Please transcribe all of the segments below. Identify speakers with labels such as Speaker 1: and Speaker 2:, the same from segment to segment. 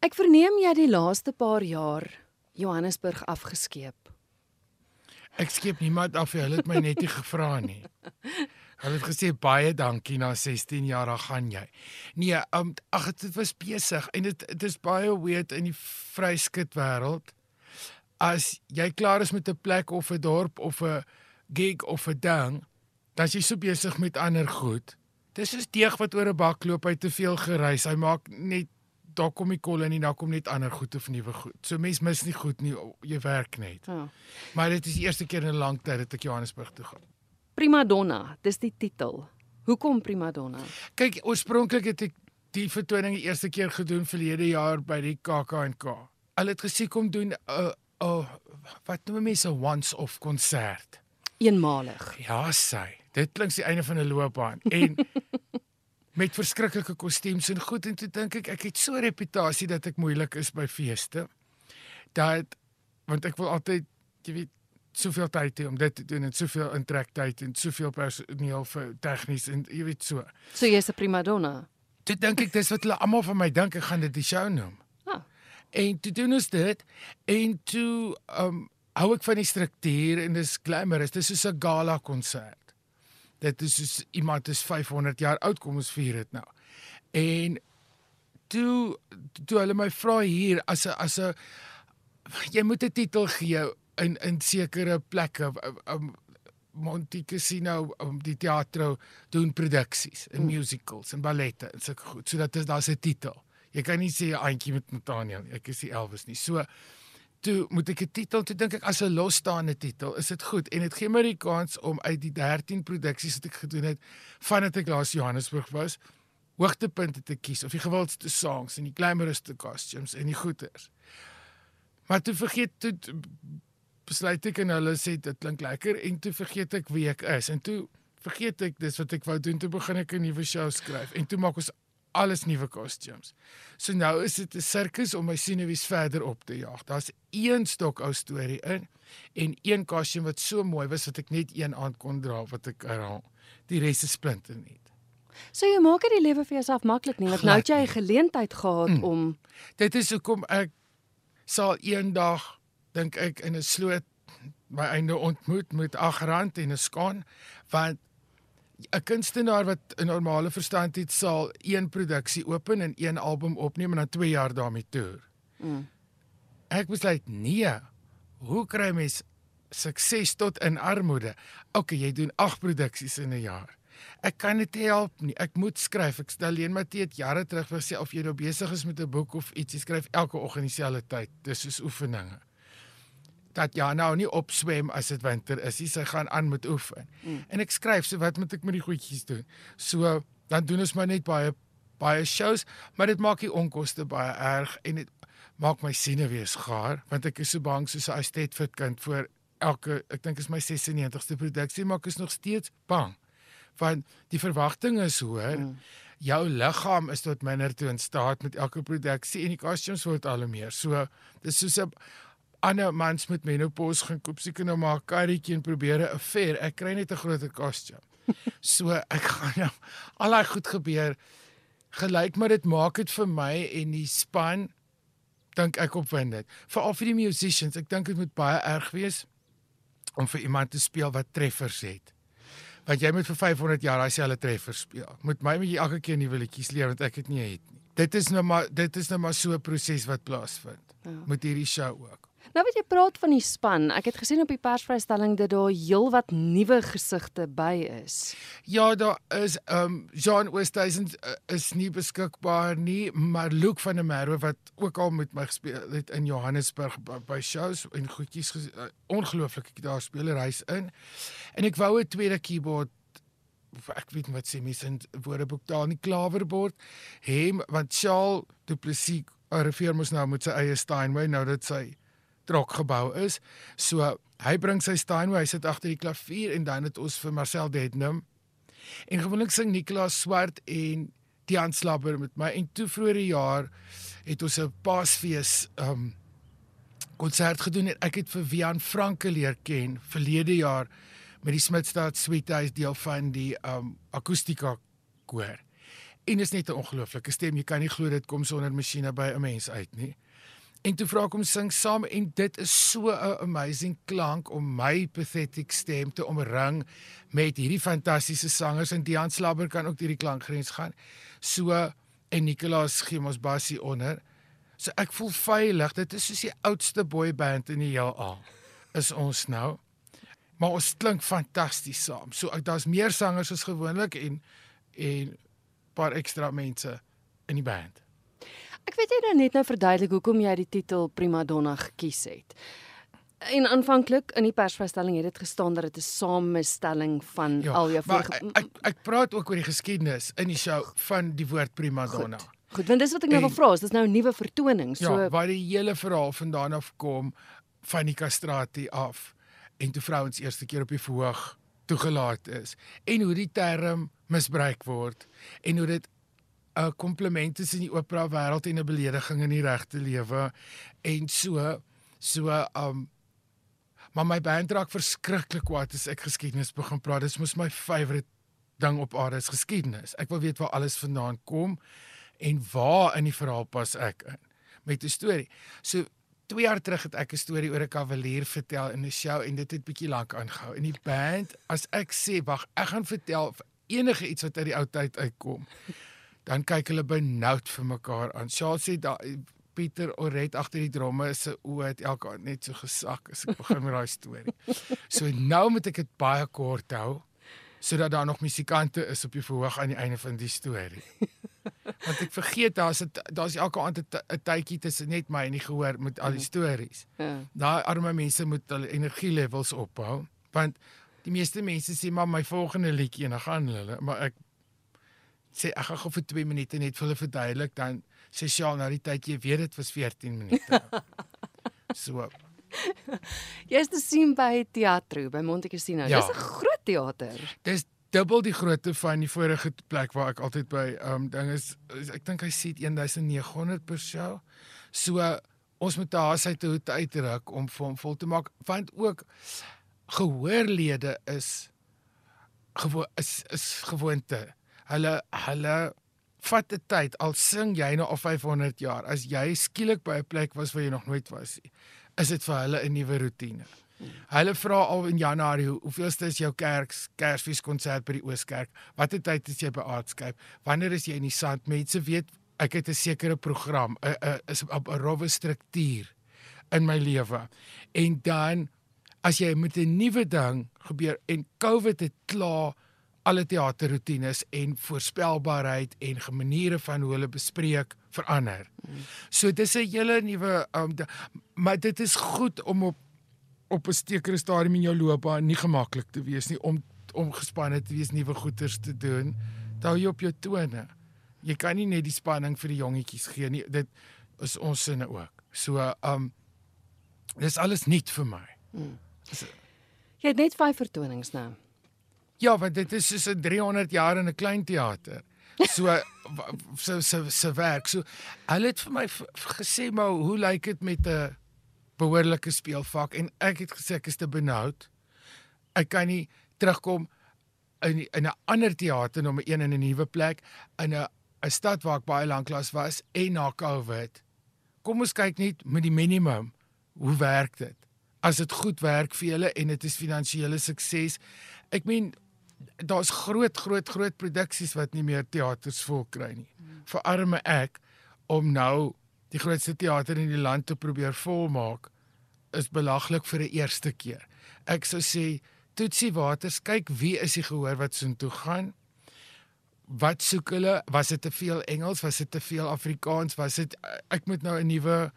Speaker 1: Ek verneem jy die laaste paar jaar Johannesburg afgeskeep.
Speaker 2: Ek skep niemand af, hulle het my net nie gevra nie. Hulle het gesê baie dankie na 16 jaar dan gaan jy. Nee, um, ag dit was besig en dit dit is baie weird in die vryskut wêreld. As jy klaar is met 'n plek of 'n dorp of 'n gig of 'n ding, dan is jy so besig met ander goed. Dis soos deeg wat oor 'n bak loop, hy te veel gereis. Hy maak net daar kom die kolle en daar kom net ander goed of nuwe goed. So mens mis nie goed nie, jy werk net.
Speaker 1: Ja.
Speaker 2: Maar dit is die eerste keer in 'n lang tyd dat ek Johannesburg toe gaan.
Speaker 1: Prima Donna, dis die titel. Hoekom Prima Donna?
Speaker 2: Kyk, oorspronklik het ek die vertoning die eerste keer gedoen verlede jaar by die KAK&K. Hulle het gesê kom doen 'n uh, uh, wat noem mense 'n once-off konsert.
Speaker 1: Eenmalig.
Speaker 2: Ja, sy. Dit klink die einde van 'n loopbaan en met verskriklike kostuums en goed en toe dink ek ek het so 'n reputasie dat ek moeilik is by feeste. Dat want ek wil altyd jy weet soveel tyd hê om dit te doen en soveel intrektyd en soveel personeel vir tegnies en jy weet so.
Speaker 1: So jy's 'n Prima Donna.
Speaker 2: Toe dink ek dis wat hulle almal van my dink ek gaan dit die show noem.
Speaker 1: Ah.
Speaker 2: En toe doen ons dit en toe um hou ek van die struktuur en dis glamorous. Dis soos 'n gala konsert. Dit is soos iemand is 500 jaar oud kom ons vier dit nou. En toe toe hulle my vra hier as 'n as 'n jy moet 'n titel gee in in sekere plekke um, Monte Cassino om die teater doen produksies en musicals en ballette en sulke goed sodat dit daar's 'n titel. Jy kan nie sê 'n aantjie met Nathaniel, ek is die Elvis nie. So toe moet ek 'n titel, toe dink ek as 'n losstaande titel, is dit goed. En dit gee my die kans om uit die 13 produksies wat ek gedoen het vandat ek laas Johannesburg was, hoogtepunte te kies of die gewildste songs en die glamorousste costumes en die goeters. Maar toe vergeet toe besluit ek en hulle sê dit klink lekker en toe vergeet ek wie ek is. En toe vergeet ek dis wat ek wou doen toe begin ek 'n nuwe show skryf. En toe maak ons alles nuwe costumes. So nou is dit 'n sirkus om my senuwees verder op te jaag. Daar's een stok ou storie in en een costume wat so mooi was dat ek net een aand kon dra wat ek herhaal. Die res is splinter nuut.
Speaker 1: So jy maak dit die lewe vir jouself maklik nie, want nou het jy 'n geleentheid gehad mm. om
Speaker 2: Dit is hoekom ek sal eendag dink ek in 'n sloot my einde ontmoet met agrand en 'n skaan want 'n kunstenaar wat 'n normale verstand het sal een produksie open en een album opneem en dan 2 jaar daarmee toer. Mm. Ek besluit nee. Hoe kry mens sukses tot in armoede? OK, jy doen 8 produksies in 'n jaar. Ek kan dit help nie. Ek moet skryf. Ek stel leen Matthee jare terug gesê of jy nou besig is met 'n boek of iets, jy skryf elke oggend dieselfde tyd. Dis soos oefeninge dat ja nou nie opswem as dit winter is nie. Sy gaan aan met oefen. Mm. En ek skryf so wat moet ek met die goedjies doen? So dan doen ons maar net baie baie shows, maar dit maak die onkoste baie erg en dit maak my siene weer skaar want ek is so bang soos 'n Estetfit kind vir elke ek dink is my 96ste produksie maar ek is nog steeds bang want die verwagting is hoër. Mm. Jou liggaam is tot minder toe in staat met elke produksie en die kostuums word al hoe meer. So dis soos 'n ander mans met menopause gaan koop seker nou maar 'n karretjie en probeer 'n affair. Ek kry net 'n groter kostuum. So ek gaan nou al daai goed gebeur gelyk maar dit maak dit vir my en die span dink ek opwind dit. Veral vir die musicians, ek dink dit moet baie erg wees om vir iemand te speel wat treffers het. Want jy moet vir 500 jaar jy hulle treffers speel. Moet my met jy elke keer nuwe liedjies leer want ek het nie het nie. Dit is nou maar dit is nou maar so 'n proses wat plaasvind. Ja. Met hierdie show ook.
Speaker 1: Nou wat jy praat van die span, ek het gesien op die persvrystelling dat daar heelwat nuwe gesigte by is.
Speaker 2: Ja, daar is ehm um, Jean Oosthuizen uh, is nie beskikbaar nie, maar Luke van der Merwe wat ook al met my gespeel het in Johannesburg by, by shows en goedjies uh, ongelooflik ek daar speel reis in. En ek wou 'n tweede keyboard ek weet wat sê mens in woordeboek daar nie klawerbord hem want Charles Du Plessis 'n rivier mos nou met sy eie Steinway nou dit sy trok gebou is. So hy bring sy Steinway, hy sit agter die klavier en dan het ons vir Marcel Dednum. En gewoonlik sing Nicolas Swart en Tian Slapper met my en toe vroeër die jaar het ons 'n Paasfees um konsert gedoen en ek het vir Wian Franke leer ken verlede jaar met die Smitstad Suite hy is deel van die um akustika koor. En is net 'n ongelooflike stem. Jy kan nie glo dit kom sonder masjiene by 'n mens uit nie. En toe vra ek hom sing saam en dit is so 'n amazing klank om my pathetic stem te omring met hierdie fantastiese sangers en Dian Slabber kan ook hierdie klankgrens gaan. So en Nicolaas gee ons bassie onder. So ek voel veilig. Dit is soos die oudste boyband in die heelal. Is ons nou. Maar ons klink fantasties saam. So daar's meer sangers as gewoonlik en en paar ekstra mense in die band.
Speaker 1: Ek weet jy nou net nou verduidelik hoekom jy die titel Prima Donna gekies het. En aanvanklik in die persvrystelling het dit gestaan dat dit 'n samestelling van ja, al jou
Speaker 2: vorige ek, ek praat ook oor die geskiedenis in die show van die woord Prima Donna.
Speaker 1: Goed. Goed, want dis wat ek nou wil vra, is dis nou 'n nuwe vertoning,
Speaker 2: so Ja, waar die hele verhaal vandaan af kom van die kastratie af en toe vrouens eerste keer op die verhoog toegelaat is en hoe die term misbruik word en hoe dit 'n kompliment is in die opera wêreld en 'n belediging in die regte lewe en so so um maar my band raak verskriklik kwaad as ek geskiedenis begin praat. Dit is my favourite ding op aarde is geskiedenis. Ek wil weet waar alles vandaan kom en waar in die verhaal pas ek in met 'n storie. So 2 jaar terug het ek 'n storie oor 'n kavalier vertel in 'n show en dit het bietjie lank aangehou. En die band, as ek sê, wag, ek gaan vertel enige iets wat uit die ou tyd uitkom dan kyk hulle benoud vir mekaar aan. Charles sê da Pieter Oret agter die dromme se oë het elke aand net so gesak as ek begin met daai storie. So nou moet ek dit baie kort hou sodat daar nog musikante is op die verhoog aan die einde van die storie. Want ek vergeet daar's daar's elke aand 'n tydjie tussen net my en die gehoor met al die mhm. stories. Ja. Daai arme mense moet hulle energielevels ophou want die meeste mense sê maar my volgende liedjie en dan gaan hulle maar ek sê ek gaan gou vir 2 minute net vir hulle verduidelik dan sê Shaal na die tyd jy weet dit was 14 minute. so.
Speaker 1: Jy's te sien by teatro by Monte Cassino. Ja. Dis 'n groot teater.
Speaker 2: Dis dubbel die grootte van die vorige plek waar ek altyd by um ding is, ek dink hy sê 1900 per show. So ons moet daar sy toe uitruk om vir hom vol te maak want ook gehoorlede is gewoon is is gewoonte hulle hulle vat 'n tyd al sing jy nou al 500 jaar as jy skielik by 'n plek was waar jy nog nooit was nie is dit vir hulle 'n nuwe rotine hulle vra al in januarie hoeveelste is jou kerk kersfees konsert by die ooskerk watter tyd is jy by aardskyp wanneer is jy in die sand? Mense weet ek het 'n sekere program 'n 'n 'n rowwe struktuur in my lewe. En dan as jy met 'n nuwe ding gebeur en covid het klaar alle teaterroetines en voorspelbaarheid en maniere van hoe hulle bespreek verander. So dis 'n hele nuwe um, maar dit is goed om op op 'n sekere stadium in jou loopbaan nie gemaklik te wees nie om om gespanne te wees nuwe goeters te doen. Hou jy op jou tone. Jy kan nie net die spanning vir die jongetjies gee nie. Dit is ons sinne ook. So um dis alles nuut vir my. Hmm.
Speaker 1: Jy het net 5 vertonings nou.
Speaker 2: Ja, want dit is soos 'n 300 jaar in 'n klein teater. So so so so werk. So hulle het vir my gesê maar hoe lyk dit met 'n behoorlike speelvak en ek het gesê ek is te benoud. Ek kan nie terugkom in in 'n ander teater nommer 1 in 'n nuwe plek in 'n 'n stad waar ek baie lank lank was en na Covid. Kom ons kyk net met die minimum. Hoe werk dit? As dit goed werk vir julle en dit is finansiële sukses. Ek meen daar's groot groot groot produksies wat nie meer teaters vol kry nie. Hmm. Verarme ek om nou die grootste teater in die land te probeer volmaak is belaglik vir 'n eerste keer. Ek sou sê Toetsie Waters, kyk wie is die gehoor wat so intoe gaan? Wat soek hulle? Was dit te veel Engels? Was dit te veel Afrikaans? Was dit ek moet nou 'n nuwe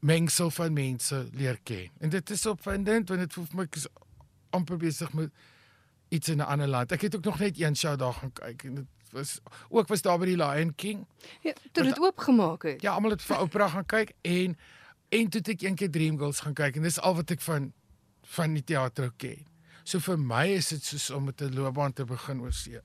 Speaker 2: mengsel van mense leer ken. En dit is opwindend want dit voel vir my ek is amper besig met iets in 'n ander land. Ek het ook nog net een show daar gaan kyk en dit was ook was daar by die Lion King.
Speaker 1: Ja, toe dit oopgemaak het.
Speaker 2: Ja, almal het vir opera gaan kyk en en toe het ek eendag Dreamgirls gaan kyk en dis al wat ek van van die teater ken. So vir my is dit soos om met 'n loopbaan te begin oor see.